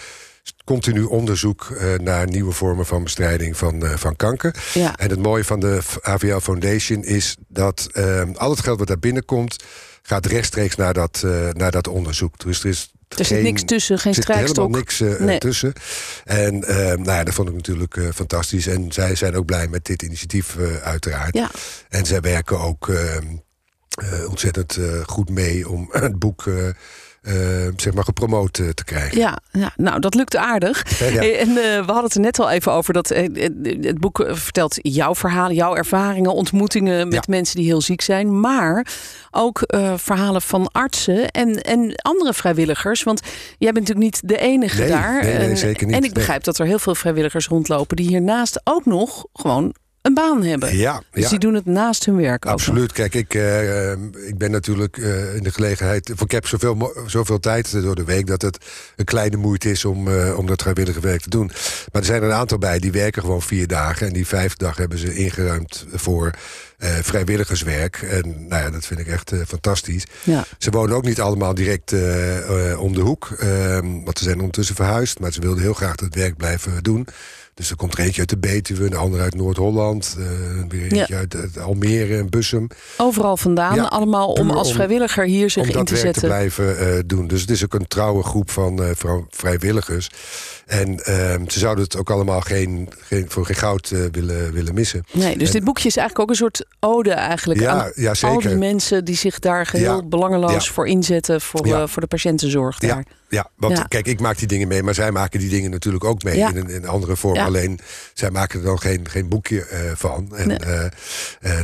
continu onderzoek uh, naar nieuwe vormen van bestrijding van, uh, van kanker. Ja. En het mooie van de AVL Foundation is dat uh, al het geld wat daar binnenkomt... gaat rechtstreeks naar dat, uh, naar dat onderzoek. Dus er is Er zit niks tussen, geen er zit helemaal strijkstok. niks uh, Nee. tussen. En uh, nou ja, dat vond ik natuurlijk uh, fantastisch. En zij zijn ook blij met dit initiatief, uiteraard. Ja. En zij werken ook uh, ontzettend goed mee om het boek. Uh, uh, zeg maar gepromoot uh, te krijgen. Ja, ja, nou dat lukt aardig. (laughs) Ja, ja. Eh, En we hadden het er net al even over dat eh, het boek eh, vertelt jouw verhalen, jouw ervaringen, ontmoetingen met mensen die heel ziek zijn, maar ook eh, verhalen van artsen en, en andere vrijwilligers. Want jij bent natuurlijk niet de enige Nee, daar. nee, nee, en, zeker niet. En ik begrijp dat er heel veel vrijwilligers rondlopen die hiernaast ook nog gewoon een baan hebben. Ja, Dus ja. die doen het naast hun werk ook. Absoluut. Kijk, ik, eh, eh, ik ben natuurlijk eh, in de gelegenheid. Ik heb zoveel, zoveel tijd door de week dat het een kleine moeite is om, eh, om dat vrijwillige werk te doen. Maar er zijn er een aantal bij die werken gewoon vier dagen. En die vijfde dag hebben ze ingeruimd voor eh, vrijwilligerswerk. En nou ja, dat vind ik echt eh, fantastisch. Ja. Ze wonen ook niet allemaal direct eh, eh, om de hoek. ehm, want ze zijn ondertussen verhuisd. Maar ze wilden heel graag dat werk blijven doen. Dus er komt er eentje uit de Betuwe, een ander uit Noord-Holland. eh, weer eentje Ja. uit, uit Almere en Bussum. Overal vandaan, Ja, allemaal om als om- vrijwilliger hier zich om in dat te werk te zetten. blijven eh, doen. Dus het is ook een trouwe groep van eh, vrijwilligers. En ehm, ze zouden het ook allemaal geen, geen, voor geen goud eh, willen, willen missen. Nee, dus En- dit boekje is eigenlijk ook een soort ode eigenlijk Ja, aan ja, al zeker. die mensen die zich daar geheel Ja, belangeloos voor inzetten voor, eh, voor de patiëntenzorg daar. Ja, ja, want kijk, ik maak die dingen mee, maar zij maken die dingen natuurlijk ook mee in, een, in een andere vorm. Alleen zij maken er dan geen, geen boekje eh, van. En Nee. eh,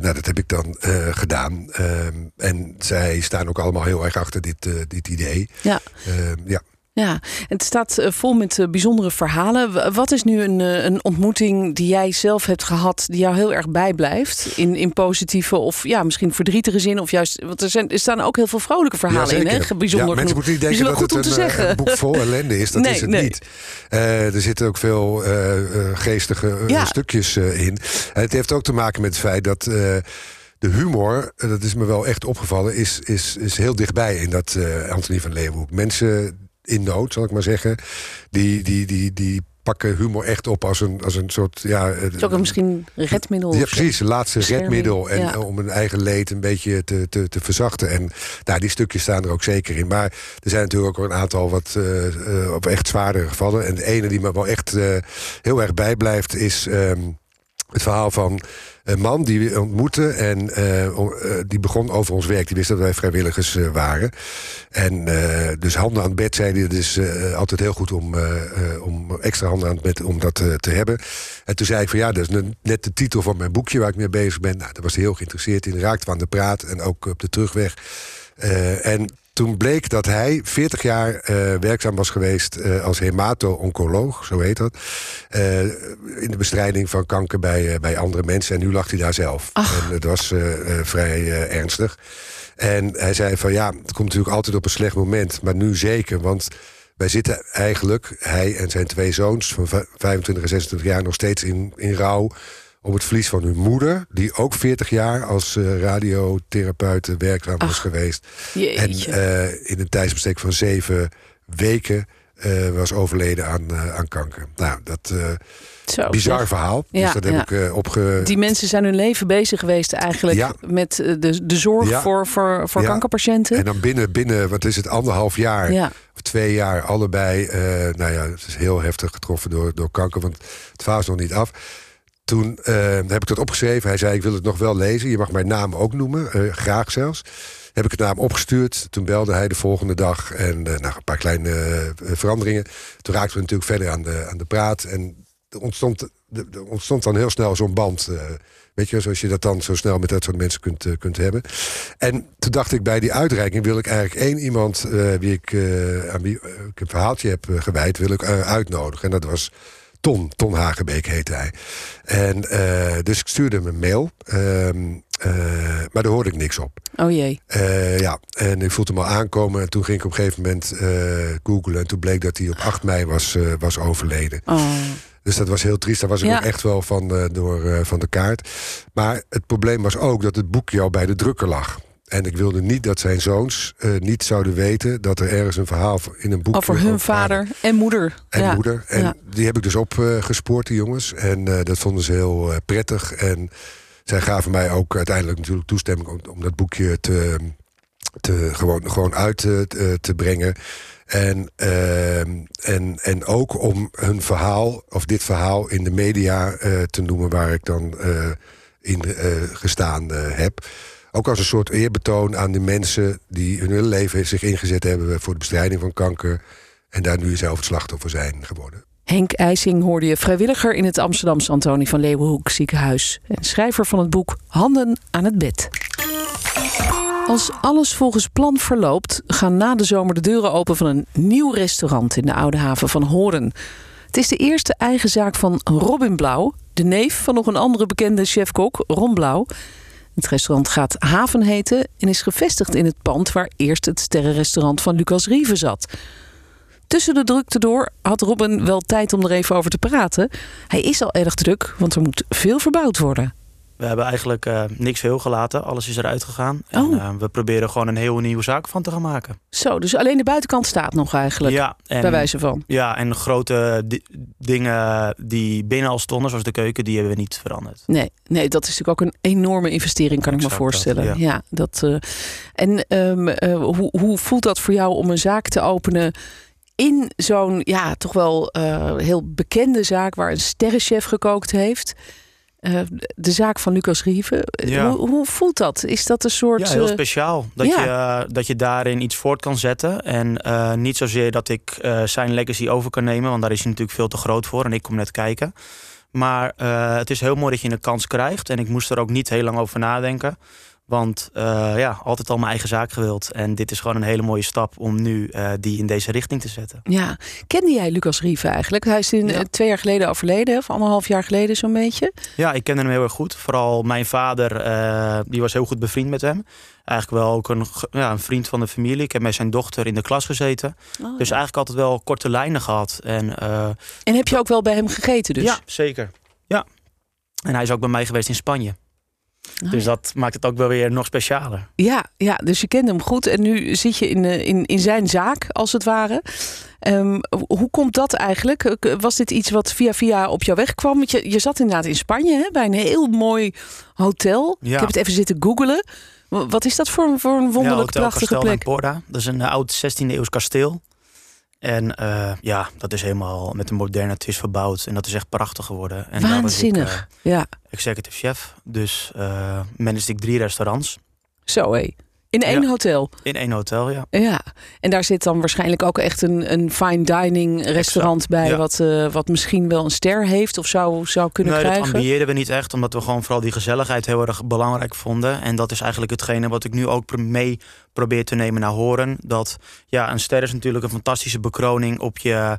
nou, dat heb ik dan gedaan. Ehm, en zij staan ook allemaal heel erg achter dit, dit idee. Ja. Ehm, ja. Ja, het staat eh, vol met eh, bijzondere verhalen. Wat is nu een, eh, een ontmoeting die jij zelf hebt gehad, die jou heel erg bijblijft? In, in positieve of ja, misschien verdrietige zin? Of juist, want er, zijn, er staan ook heel veel vrolijke verhalen in, hè? Bijzonder ja, mensen moeten niet denken dat het een, boek vol ellende is. Dat Nee, is het nee. niet. Er zitten ook veel geestige Ja. stukjes in. Het heeft ook te maken met het feit dat... de humor, dat is me wel echt opgevallen, is, is, is heel dichtbij in dat Anthony van Leeuwenhoek. Mensen in nood, zal ik maar zeggen, die, die, die, die pakken humor echt op als een, als een soort... Ja, eh, Het is ook een misschien een redmiddel. ja, precies. Een laatste Bescherming, redmiddel. En ja. om hun eigen leed een beetje te, te, te verzachten. En nou, die stukjes staan er ook zeker in. Maar er zijn natuurlijk ook een aantal wat eh, eh, op echt zwaardere gevallen. En de ene die me wel echt eh, heel erg bijblijft is. ehm, het verhaal van een man die we ontmoeten en eh, eh, die begon over ons werk. Die wist dat wij vrijwilligers eh, waren. En dus handen aan het bed zei hij. Het is altijd heel goed om, om extra handen aan het bed om dat te hebben. En toen zei ik van ja, dat is net- de titel van mijn boekje waar ik mee bezig ben. Nou, daar was hij heel geïnteresseerd in. Raakte we aan de praat en ook op de terugweg. En toen bleek dat hij 40 jaar eh, werkzaam was geweest eh, als hemato-oncoloog, zo heet dat. eh, in de bestrijding van kanker bij, bij andere mensen. En nu lag hij daar zelf. Ach. En het was vrij ernstig. En hij zei van ja, het komt natuurlijk altijd op een slecht moment. Maar nu zeker, want wij zitten eigenlijk, hij en zijn twee zoons... van vij- 25 en 26 jaar nog steeds in, in rouw... om het verlies van hun moeder... die ook 40 jaar als eh, radiotherapeut werkzaam was geweest. En eh, in een tijdsbestek van zeven weken... eh, was overleden aan, eh, aan kanker. Nou, dat eh Zo, bizar verhaal. Ja, dus dat heb ja. ik eh, opge... Die mensen zijn hun leven bezig geweest eigenlijk Ja. met eh, de, de zorg voor, voor, voor Ja. kankerpatiënten. En dan binnen, binnen, wat is het, anderhalf jaar... ja. of twee jaar allebei, eh, nou ja, het is heel heftig getroffen door, door kanker, want het is nog niet af. Toen eh, heb ik dat opgeschreven. Hij zei: Ik wil het nog wel lezen. Je mag mijn naam ook noemen, eh, graag zelfs. Heb ik het naar hem opgestuurd. Toen belde hij de volgende dag. En nou, een paar kleine veranderingen. Toen raakten we natuurlijk verder aan de, aan de praat. En er ontstond, ontstond dan heel snel zo'n band. eh, weet je, zoals je dat dan zo snel met dat soort mensen kunt, kunt hebben. En toen dacht ik, bij die uitreiking wil ik eigenlijk één iemand... wie ik, aan wie ik een verhaaltje heb gewijd, wil ik uitnodigen. En dat was Ton, Ton Hagebeek heette hij. En uh, dus ik stuurde hem een mail. Um, uh, maar daar hoorde ik niks op. Oh jee. Uh, ja, en ik voelde hem al aankomen. En toen ging ik op een gegeven moment googlen. En toen bleek dat hij op 8 mei was, was overleden. Oh. Dus dat was heel triest. Daar was ik Ja. ook echt wel van, door, van de kaart. Maar het probleem was ook dat het boekje al bij de drukker lag. En ik wilde niet dat zijn zoons uh, niet zouden weten... dat er ergens een verhaal in een boek... Over hun vader en moeder. En ja. moeder. En Ja. die heb ik dus opgespoord, die jongens. En uh, dat vonden ze heel uh, prettig. En zij gaven mij ook uiteindelijk natuurlijk toestemming... om, om dat boekje te, te, gewoon, gewoon uit te, te brengen. En, uh, en, en ook om hun verhaal, of dit verhaal... in de media uh, te noemen waar ik dan uh, in gestaan heb... Ook als een soort eerbetoon aan de mensen die hun hele leven zich ingezet hebben voor de bestrijding van kanker. En daar nu zelf het slachtoffer zijn geworden. Henk IJsing hoorde je vrijwilliger in het Amsterdamse Antonie van Leeuwenhoek ziekenhuis. En schrijver van het boek Handen aan het bed. Als alles volgens plan verloopt, gaan na de zomer de deuren open van een nieuw restaurant in de Oude Haven van Horen. Het is de eerste eigen zaak van Robin Blauw. De neef van nog een andere bekende chef-kok, Ron Blauw. Het restaurant gaat Haven heten en is gevestigd in het pand waar eerst het sterrenrestaurant van Lucas Rieven zat. Tussen de drukte door had Robin wel tijd om er even over te praten. Hij is al erg druk, want er moet veel verbouwd worden. We hebben eigenlijk uh, niks heel gelaten. Alles is eruit gegaan. En, Oh. uh, we proberen gewoon een heel nieuwe zaak van te gaan maken. Zo, dus alleen de buitenkant staat nog eigenlijk, Ja, en, bij wijze van. ja, en grote di- dingen die binnen al stonden, zoals de keuken, die hebben we niet veranderd. Nee, nee, dat is natuurlijk ook een enorme investering, kan ik me dat, voorstellen. ja. ja. dat, eh, en ehm, eh, hoe, hoe voelt dat voor jou om een zaak te openen in zo'n, ja, toch wel eh, heel bekende zaak waar een sterrenchef gekookt heeft? Eh, de zaak van Lucas Rieven. Ja. Hoe, hoe voelt dat? Is dat een soort. Ja, heel eh, speciaal. Dat, ja. je, eh, dat je daarin iets voort kan zetten. En eh, niet zozeer dat ik eh, zijn legacy over kan nemen, want daar is hij natuurlijk veel te groot voor. En ik kom net kijken. Maar eh, het is heel mooi dat je een kans krijgt. En ik moest er ook niet heel lang over nadenken. Want eh, ja, altijd al mijn eigen zaak gewild. En dit is gewoon een hele mooie stap om nu eh, die in deze richting te zetten. ja. Kende jij Lucas Rieven eigenlijk? Hij is in, Ja. eh, twee jaar geleden overleden, of anderhalf jaar geleden zo'n beetje. Ja, ik kende hem heel erg goed. Vooral mijn vader, die was heel goed bevriend met hem. Eigenlijk wel ook een, ja, een vriend van de familie. Ik heb met zijn dochter in de klas gezeten. Oh, Dus eigenlijk altijd wel korte lijnen gehad. En, En heb je ook wel bij hem gegeten dus? Ja, zeker. Ja. En hij is ook bij mij geweest in Spanje. Oh, Dus dat maakt het ook wel weer nog specialer. Ja, ja, dus je kende hem goed en nu zit je in, eh, in, in zijn zaak, als het ware. Ehm, hoe komt dat eigenlijk? Was dit iets wat via via op jou weg kwam? Want je, je zat inderdaad in Spanje hè, bij een heel mooi hotel. Ja. Ik heb het even zitten googelen. Wa- Wat is dat voor, voor een wonderlijk ja, Hotel prachtige Castel plek? D'Emporda. Dat is een eh, oud 16e eeuws kasteel. En eh, ja, dat is helemaal met een moderne twist verbouwd. En dat is echt prachtig geworden. En daar was ik, Waanzinnig. eh, ja, executive chef. Dus eh managed ik drie restaurants. zo hé. In één Ja. hotel. In één hotel, ja. Ja, en daar zit dan waarschijnlijk ook echt een, een fine dining restaurant bij, ja. wat, eh, wat misschien wel een ster heeft of zou, zou kunnen nee, dat krijgen. ambieerden we niet echt, omdat we gewoon vooral die gezelligheid heel erg belangrijk vonden. En dat is eigenlijk hetgene wat ik nu ook mee probeer te nemen naar horen. Dat ja, een ster is natuurlijk een fantastische bekroning op je,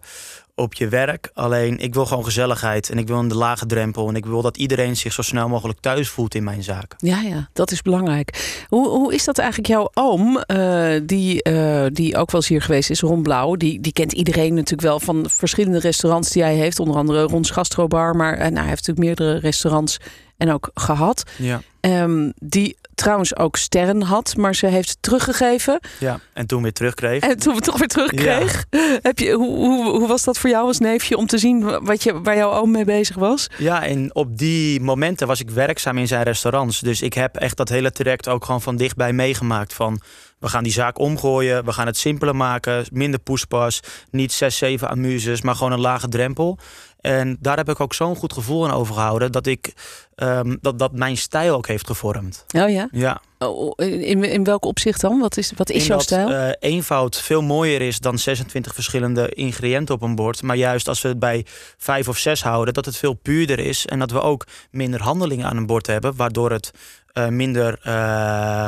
op je werk. Alleen ik wil gewoon gezelligheid en ik wil een de lage drempel. En ik wil dat iedereen zich zo snel mogelijk thuis voelt in mijn zaak. Ja, ja, dat is belangrijk. Hoe, hoe is dat eigenlijk jouw oom, eh, die, eh, die ook wel eens hier geweest is, Ron Blauw? Die, die kent iedereen natuurlijk wel van verschillende restaurants die hij heeft. Onder andere Rons Gastrobar, maar nou, hij heeft natuurlijk meerdere restaurants en ook gehad. Ja. Ehm, die trouwens ook sterren had, maar ze heeft teruggegeven. ja. En toen weer terugkreeg. En toen we toch weer terugkreeg. Heb je, hoe, hoe, hoe was dat voor jou als neefje om te zien wat je, waar jouw oom mee bezig was? Ja, en op die momenten was ik werkzaam in zijn restaurants. Dus ik heb echt dat hele traject ook gewoon van dichtbij meegemaakt. Van we gaan die zaak omgooien, we gaan het simpeler maken, minder poespas, niet zes, zeven amuses, maar gewoon een lage drempel. En daar heb ik ook zo'n goed gevoel aan overgehouden dat ik ehm, dat, dat mijn stijl ook heeft gevormd. Oh ja? Ja, Oh, In, in welk opzicht dan? Wat is, wat is in jouw dat, stijl? eh, eenvoud veel mooier is dan 26 verschillende ingrediënten op een bord. Maar juist als we het bij vijf of zes houden, dat het veel puurder is. En dat we ook minder handelingen aan een bord hebben, waardoor het eh, minder eh,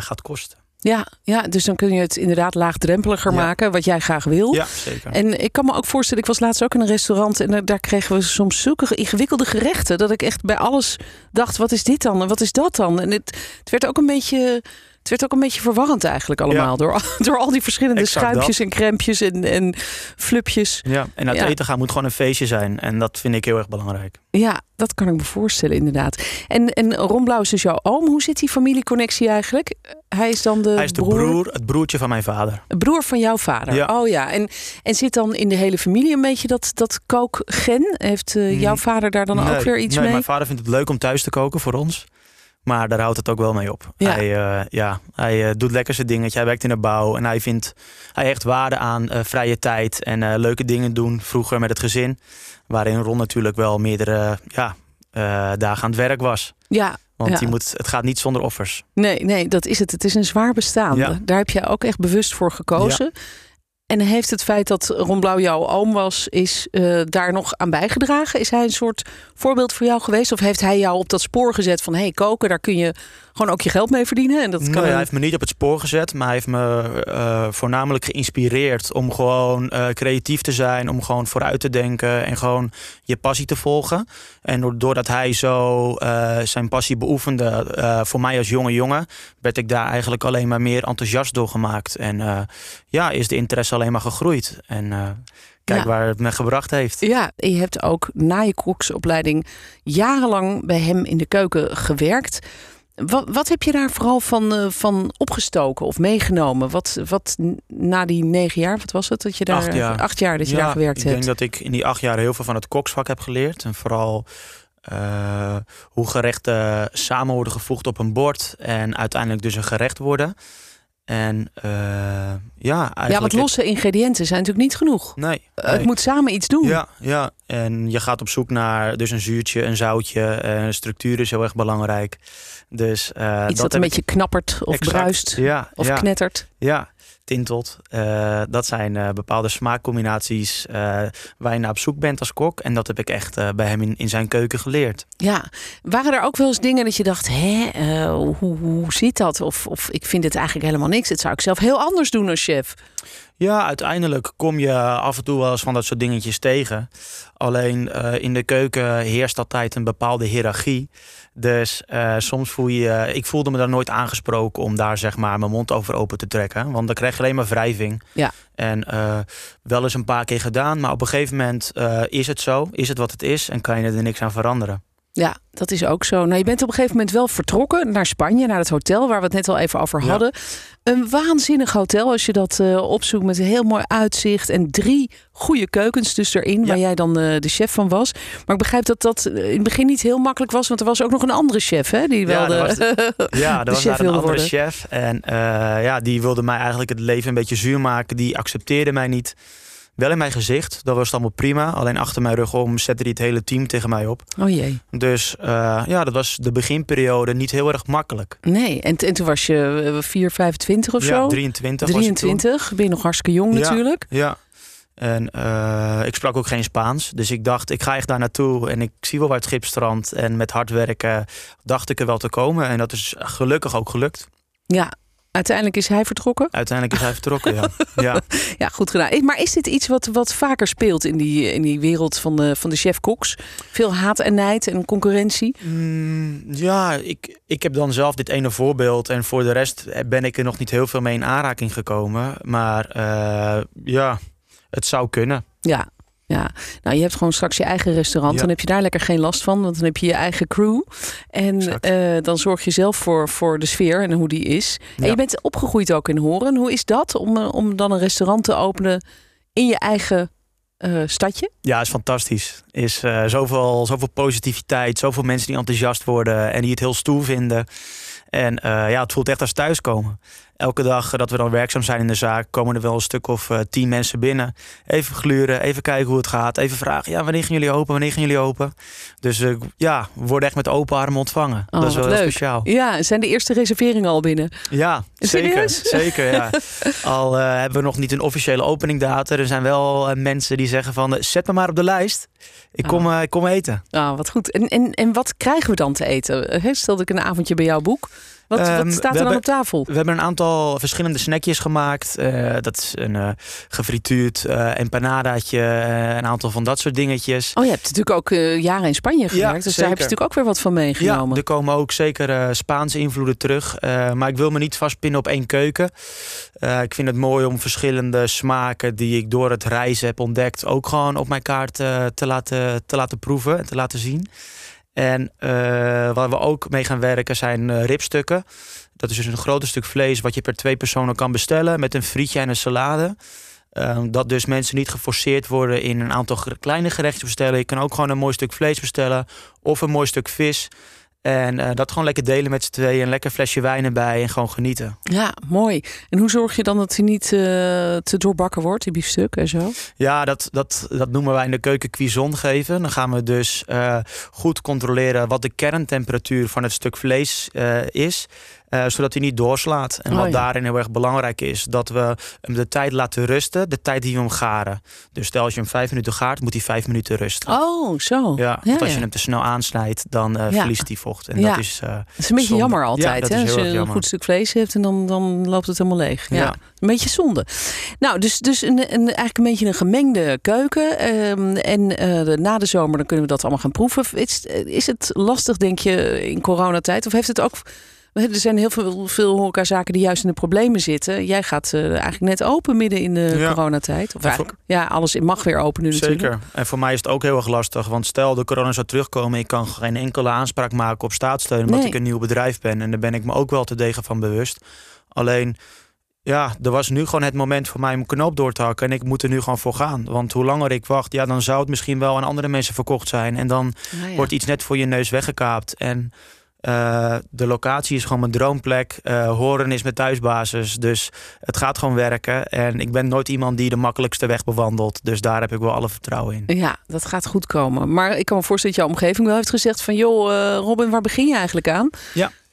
gaat kosten. Ja, ja, dus dan kun je het inderdaad laagdrempeliger Ja. maken, wat jij graag wil. Ja, zeker. En ik kan me ook voorstellen, ik was laatst ook in een restaurant en daar- daar kregen we soms zulke ingewikkelde gerechten dat ik echt bij alles dacht: wat is dit dan en wat is dat dan? En het, het werd ook een beetje. Het werd ook een beetje verwarrend eigenlijk allemaal. Door, (laughs) door al die verschillende Exact schuimpjes en krempjes en, en flupjes. Ja, en uit Ja. eten gaan moet gewoon een feestje zijn. En dat vind ik heel erg belangrijk. Ja, dat kan ik me voorstellen inderdaad. En, en Ron Blauw is dus jouw oom. Hoe zit die familieconnectie eigenlijk? Hij is dan de, Hij is de broer, het broertje van mijn vader. Broer van jouw vader. Ja. Oh ja. En, en zit dan in de hele familie een beetje dat, dat kookgen? Heeft eh, jouw Mm, vader daar dan Nee, ook weer iets nee, mee? Mijn vader vindt het leuk om thuis te koken voor ons. Maar daar houdt het ook wel mee op. Ja. Hij, eh, ja, hij eh, doet lekker zijn dingetje. Hij werkt in de bouw. En hij vindt hij hecht waarde aan eh, vrije tijd. En eh, leuke dingen doen. Vroeger met het gezin. Waarin Ron natuurlijk wel meerdere ja, eh, dagen aan het werk was. Ja, Want Ja. die moet, het gaat niet zonder offers. nee, nee, dat is het. Het is een zwaar bestaan. Ja. Daar heb jij ook echt bewust voor gekozen. En heeft het feit dat Ron Blauw jouw oom was, is eh, daar nog aan bijgedragen? Is hij een soort voorbeeld voor jou geweest? Of heeft hij jou op dat spoor gezet van... hé, hey, koken, daar kun je gewoon ook je geld mee verdienen. En dat kan Nee, hij heeft me niet op het spoor gezet, maar hij heeft me eh, voornamelijk geïnspireerd om gewoon eh, creatief te zijn, om gewoon vooruit te denken en gewoon je passie te volgen. En door- doordat hij zo eh, zijn passie beoefende voor mij als jonge jongen, werd ik daar eigenlijk alleen maar meer enthousiast door gemaakt. En ja, is de interesse alleen maar gegroeid. En kijk Ja. waar het me gebracht heeft. Ja, je hebt ook na je koksopleiding jarenlang bij hem in de keuken gewerkt. Wat, wat heb je daar vooral van, eh, van opgestoken of meegenomen? Wat, wat na die negen jaar, wat was het? Dat je daar, Acht jaar. acht jaar dat je Ja, daar gewerkt ik hebt. denk dat ik in die acht jaar heel veel van het koksvak heb geleerd. En vooral eh, hoe gerechten samen worden gevoegd op een bord. En uiteindelijk dus een gerecht worden. En eh, ja, ja, want losse ingrediënten zijn natuurlijk niet genoeg. Nee. Het nee. moet samen iets doen. Ja, ja, en je gaat op zoek naar dus een zuurtje, een zoutje. En structuur is heel erg belangrijk. Dus, eh, iets dat, een beetje knappert of Exact. bruist Ja, of ja. knettert. Ja, tintelt. Eh, dat zijn eh, bepaalde smaakcombinaties eh, waar je naar op zoek bent als kok. En dat heb ik echt bij hem in, in zijn keuken geleerd. Ja, waren er ook wel eens dingen dat je dacht, hè, hoe, hoe zit dat? Of, of ik vind het eigenlijk helemaal niks. Dat zou ik zelf heel anders doen als chef. Ja, uiteindelijk kom je af en toe wel eens van dat soort dingetjes tegen. Alleen eh, in de keuken heerst altijd een bepaalde hiërarchie. Dus eh, soms voel je... Ik voelde me daar nooit aangesproken om daar zeg maar mijn mond over open te trekken. Want dan krijg je alleen maar wrijving. Ja. En eh, wel eens een paar keer gedaan. Maar op een gegeven moment is het zo. Is het wat het is. En kan je er niks aan veranderen. Ja, dat is ook zo. Nou, je bent op een gegeven moment wel vertrokken naar Spanje, naar het hotel waar we het net al even over Ja. hadden. Een waanzinnig hotel als je dat eh, opzoekt met een heel mooi uitzicht en drie goede keukens dus erin, waar jij dan eh, de chef van was. Maar ik begrijp dat dat in het begin niet heel makkelijk was, want er was ook nog een andere chef, hè, die wel (laughs) Ja, de, er Ja, er was chef een andere worden. chef. En eh, ja, die wilde mij eigenlijk het leven een beetje zuur maken. Die accepteerde mij niet. Wel in mijn gezicht, dat was het allemaal prima. Alleen achter mijn rug om zette hij het hele team tegen mij op. Oh jee. Dus eh, ja, dat was de beginperiode niet heel erg makkelijk. Nee, en, en toen was je eh, 4, 25 of ja, zo? 23 was ik toen. 23, ben je nog hartstikke jong Ja. natuurlijk. Ja. En eh, ik sprak ook geen Spaans. Dus ik dacht, ik ga echt daar naartoe. En ik zie wel waar het schip strandt. En met hard werken dacht ik er wel te komen. En dat is gelukkig ook gelukt. Ja, uiteindelijk is hij vertrokken. Uiteindelijk is hij vertrokken, ja. (laughs) ja. Ja, goed gedaan. Maar is dit iets wat, wat vaker speelt in die, in die wereld van de, van de chef-koks? Veel haat en nijd en concurrentie? Mm, ja, ik, ik heb dan zelf dit ene voorbeeld. En voor de rest ben ik er nog niet heel veel mee in aanraking gekomen. Maar eh, ja, het zou kunnen. Ja. Ja, nou je hebt gewoon straks je eigen restaurant. Ja. Dan heb je daar lekker geen last van, want dan heb je je eigen crew. En eh, dan zorg je zelf voor, voor de sfeer en hoe die is. En je bent opgegroeid ook in Horen. Hoe is dat om, eh, om dan een restaurant te openen in je eigen eh, stadje? Ja, is fantastisch. Is zoveel, zoveel positiviteit, zoveel mensen die enthousiast worden en die het heel stoer vinden. En ja, het voelt echt als thuiskomen. Elke dag dat we dan werkzaam zijn in de zaak, komen er wel een stuk of eh, tien mensen binnen. Even gluren, even kijken hoe het gaat. Even vragen, ja, wanneer gaan jullie open? Wanneer gaan jullie open? Dus eh, ja, we worden echt met open armen ontvangen. Oh, dat is wel leuk. speciaal. Ja, zijn de eerste reserveringen al binnen? Ja, zeker. Zeker, ja. (laughs) Al eh, hebben we nog niet een officiële openingdatum. Er zijn wel eh, mensen die zeggen van, eh, zet me maar op de lijst. Ik kom, eh, ik kom eten. Ah, wat goed. En, en, en wat krijgen we dan te eten? Eh, hè, Stel dat ik een avondje bij jou boek. Wat, Ehm, wat staat we er dan op tafel? We hebben een aantal verschillende snackjes gemaakt. Eh, dat is een eh gefrituurd eh empanadaatje, een aantal van dat soort dingetjes. Oh, je hebt natuurlijk ook jaren in Spanje gewerkt. dus daar heb je natuurlijk ook weer wat van Ja, meegenomen. er komen ook zeker Spaanse invloeden terug. Maar ik wil me niet vastpinnen op één keuken. Ik vind het mooi om verschillende smaken die ik door het reizen heb ontdekt... ook gewoon op mijn kaart te, laten, te laten proeven en te laten zien. En eh, waar we ook mee gaan werken zijn eh, ribstukken. Dat is dus een groter stuk vlees wat je per twee personen kan bestellen... met een frietje en een salade. Eh, dat dus mensen niet geforceerd worden in een aantal kleine gerechtjes bestellen. Je kan ook gewoon een mooi stuk vlees bestellen of een mooi stuk vis. En eh, dat gewoon lekker delen met z'n tweeën. Een lekker flesje wijn erbij en gewoon genieten. Ja, mooi. En hoe zorg je dan dat hij niet eh, te doorbakken wordt, die biefstuk en zo? Ja, dat, dat, dat noemen wij in de keuken cuisson geven. Dan gaan we dus eh, goed controleren wat de kerntemperatuur van het stuk vlees is. Eh, zodat hij niet doorslaat. En Oh, wat ja. daarin heel erg belangrijk is, dat we hem de tijd laten rusten, de tijd die we hem garen. Dus stel als je hem vijf minuten gaart, moet hij vijf minuten rusten. Oh, zo. Ja, want als je hem te snel aansnijdt, dan eh, verliest hij vocht. En dat is, eh, Dat is een beetje zonde. jammer Ja, altijd. hè? Als je een goed stuk vlees hebt en dan, dan loopt het helemaal leeg. Ja. Een beetje zonde. Nou, dus, dus een, een, eigenlijk een beetje een gemengde keuken. Ehm, en de, na de zomer dan kunnen we dat allemaal gaan proeven. Is, is het lastig, denk je, in coronatijd? Of heeft het ook... Er zijn heel veel, veel horecazaken die juist in de problemen zitten. Jij gaat eh, eigenlijk net open midden in de Ja. coronatijd. Of Ja, eigenlijk, ja, alles mag weer open nu natuurlijk. Zeker. En voor mij is het ook heel erg lastig. Want stel de corona zou terugkomen, ik kan geen enkele aanspraak maken op staatssteun. Omdat Nee. ik een nieuw bedrijf ben. En daar ben ik me ook wel te degen van bewust. Alleen, ja, er was nu gewoon het moment voor mij om knoop door te hakken. En ik moet er nu gewoon voor gaan. Want hoe langer ik wacht, ja, dan zou het misschien wel aan andere mensen verkocht zijn. En dan Nou ja. wordt iets net voor je neus weggekaapt. En eh, de locatie is gewoon mijn droomplek. Eh, horen is mijn thuisbasis. Dus het gaat gewoon werken. En ik ben nooit iemand die de makkelijkste weg bewandelt. Dus daar heb ik wel alle vertrouwen in. Ja, dat gaat goed komen. Maar ik kan me voorstellen dat jouw omgeving wel heeft gezegd van... joh, eh, Robin, waar begin je eigenlijk aan?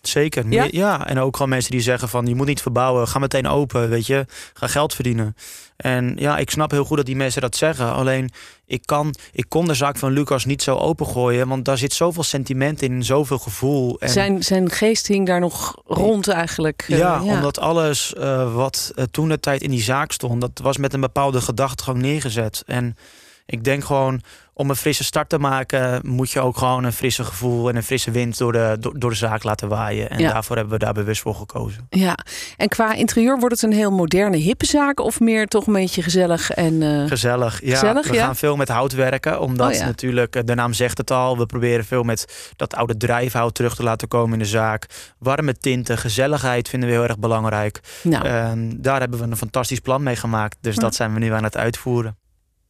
Zeker. Ja? En ook gewoon mensen die zeggen van je moet niet verbouwen, ga meteen open, weet je, ga geld verdienen. En ja, ik snap heel goed dat die mensen dat zeggen. Alleen ik kan, ik kon de zaak van Lucas niet zo opengooien, want daar zit zoveel sentiment in, zoveel gevoel. En Zijn, zijn geest hing daar nog rond eigenlijk. eh, ja, omdat alles eh, wat eh, toen de tijd in die zaak stond, dat was met een bepaalde gedachtegang neergezet. En ik denk gewoon, om een frisse start te maken, moet je ook gewoon een frisse gevoel en een frisse wind door de, door, door de zaak laten waaien. En Ja. daarvoor hebben we daar bewust voor gekozen. Ja, en qua interieur wordt het een heel moderne, hippe zaak... of meer toch een beetje gezellig en... eh, Gezellig. Ja, Gezellig, we ja? gaan veel met hout werken. Omdat Oh ja. natuurlijk, eh, de naam zegt het al. We proberen veel met dat oude drijfhout terug te laten komen in de zaak. Warme tinten, gezelligheid vinden we heel erg belangrijk. nou, En daar hebben we een fantastisch plan mee gemaakt. Dus dat zijn we nu aan het uitvoeren.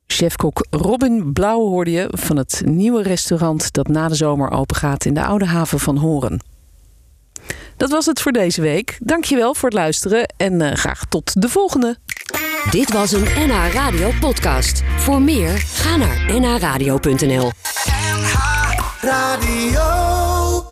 Chefkok Robin Blauw hoorde je... van het nieuwe restaurant dat na de zomer open gaat... in de Oude Haven van Horen. Dat was het voor deze week. Dankjewel voor het luisteren en eh, graag tot de volgende. Dit was een NH Radio podcast. Voor meer, ga naar nhradio.nl. Radio.